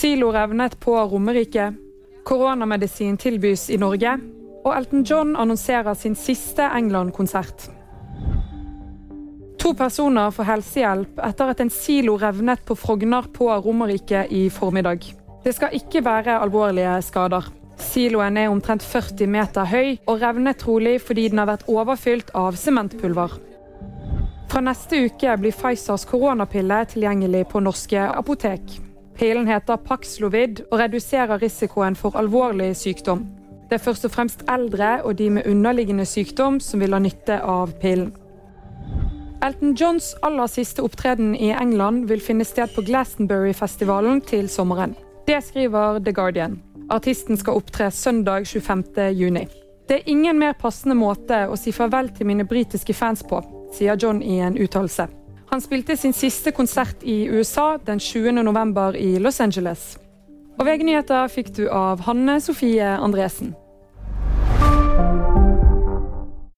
Silo revnet på Romerike. Koronamedisin tilbys i Norge. Og Elton John annonserer sin siste England-konsert. To personer får helsehjelp etter at en silo revnet på Frogner på Romerike i formiddag. Det skal ikke være alvorlige skader. Siloen er omtrent 40 meter høy og revner trolig fordi den har vært overfylt av sementpulver. Fra neste uke blir Pfizers koronapille tilgjengelig på norske apotek. Pillen heter Paxlovid og reduserer risikoen for alvorlig sykdom. Det er først og fremst eldre og de med underliggende sykdom som vil ha nytte av pillen. Elton Johns aller siste opptreden i England vil finne sted på Glastonbury-festivalen til sommeren. Det skriver The Guardian. Artisten skal opptre søndag 25. juni. Det er ingen mer passende måte å si farvel til mine britiske fans på, sier John i en uttalelse. Han spilte sin siste konsert i USA den 20.11. i Los Angeles. Og VG-nyheter fikk du av Hanne Sofie Andresen.